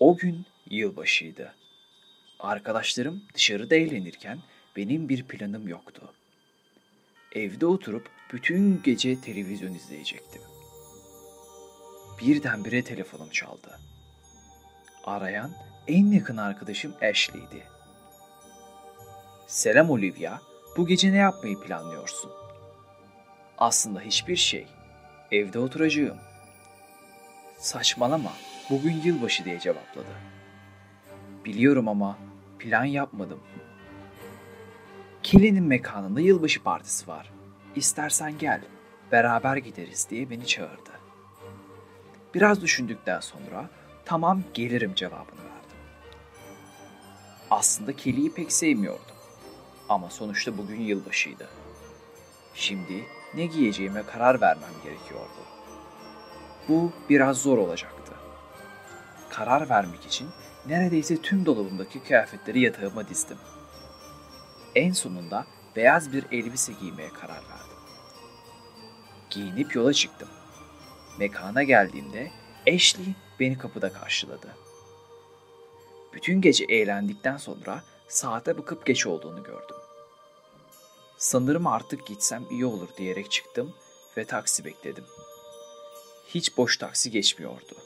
O gün yılbaşıydı. Arkadaşlarım dışarıda eğlenirken benim bir planım yoktu. Evde oturup bütün gece televizyon izleyecektim. Birdenbire telefonum çaldı. Arayan en yakın arkadaşım Ashley'di. Selam Olivia, bu gece ne yapmayı planlıyorsun? Aslında hiçbir şey. Evde oturacağım. Saçmalama, bugün yılbaşı diye cevapladı. Biliyorum ama plan yapmadım. Kelly'nin mekanında yılbaşı partisi var. İstersen gel, beraber gideriz diye beni çağırdı. Biraz düşündükten sonra tamam gelirim cevabını verdim. Aslında Kelly'yi pek sevmiyordum. Ama sonuçta bugün yılbaşıydı. Şimdi ne giyeceğime karar vermem gerekiyordu. Bu biraz zor olacaktı. Karar vermek için neredeyse tüm dolabımdaki kıyafetleri yatağıma dizdim. En sonunda beyaz bir elbise giymeye karar verdim. Giyinip yola çıktım. Mekana geldiğimde Ashley beni kapıda karşıladı. Bütün gece eğlendikten sonra saate bakıp geç olduğunu gördüm. Sanırım artık gitsem iyi olur diyerek çıktım ve taksi bekledim. Hiç boş taksi geçmiyordu.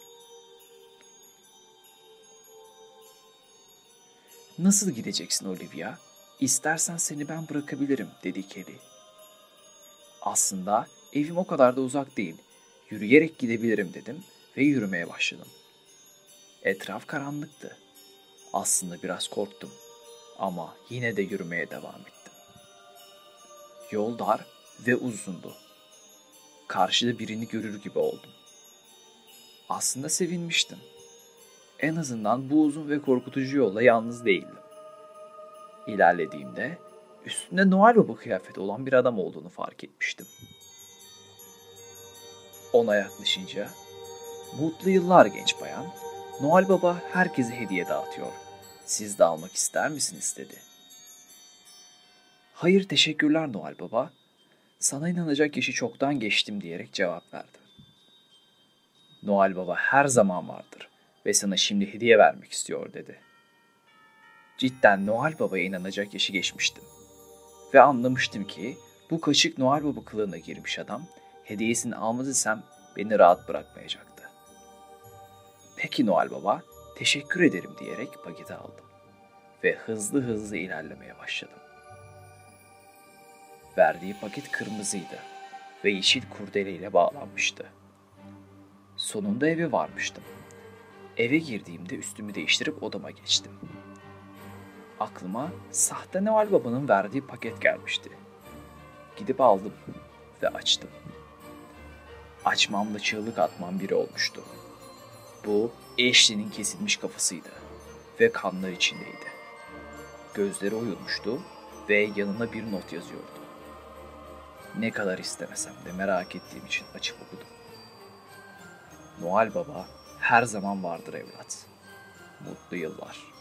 Nasıl gideceksin Olivia? İstersen seni ben bırakabilirim dedi Kelly. Aslında evim o kadar da uzak değil. Yürüyerek gidebilirim dedim ve yürümeye başladım. Etraf karanlıktı. Aslında biraz korktum ama yine de yürümeye devam ettim. Yol dar ve uzundu. Karşıda birini görür gibi oldum. Aslında sevinmiştim. En azından bu uzun ve korkutucu yolla yalnız değildim. İlerlediğimde üstünde Noel Baba kıyafeti olan bir adam olduğunu fark etmiştim. Ona yaklaşınca, mutlu yıllar genç bayan, Noel Baba herkese hediye dağıtıyor. Siz de almak ister misiniz dedi. Hayır teşekkürler Noel Baba. Sana inanacak yaşı çoktan geçtim diyerek cevap verdi. Noel Baba her zaman vardır ve sana şimdi hediye vermek istiyor dedi. Cidden Noel Baba'ya inanacak yaşı geçmiştim. Ve anlamıştım ki bu kaşık Noel Baba kılığına girmiş adam hediyesini almaz isem beni rahat bırakmayacaktı. Peki Noel Baba, teşekkür ederim diyerek paketi aldım ve hızlı hızlı ilerlemeye başladım. Verdiği paket kırmızıydı ve yeşil kurdeleyle bağlanmıştı. Sonunda eve varmıştım. Eve girdiğimde üstümü değiştirip odama geçtim. Aklıma sahte Noel Baba'nın verdiği paket gelmişti. Gidip aldım ve açtım. Açmamla çığlık atmam biri olmuştu. Bu Ashley'nin kesilmiş kafasıydı ve kanlar içindeydi. Gözleri oyulmuştu ve yanına bir not yazıyordu. Ne kadar istemesem de merak ettiğim için açıp okudum. Noel Baba her zaman vardır evlat. Mutlu yıllar.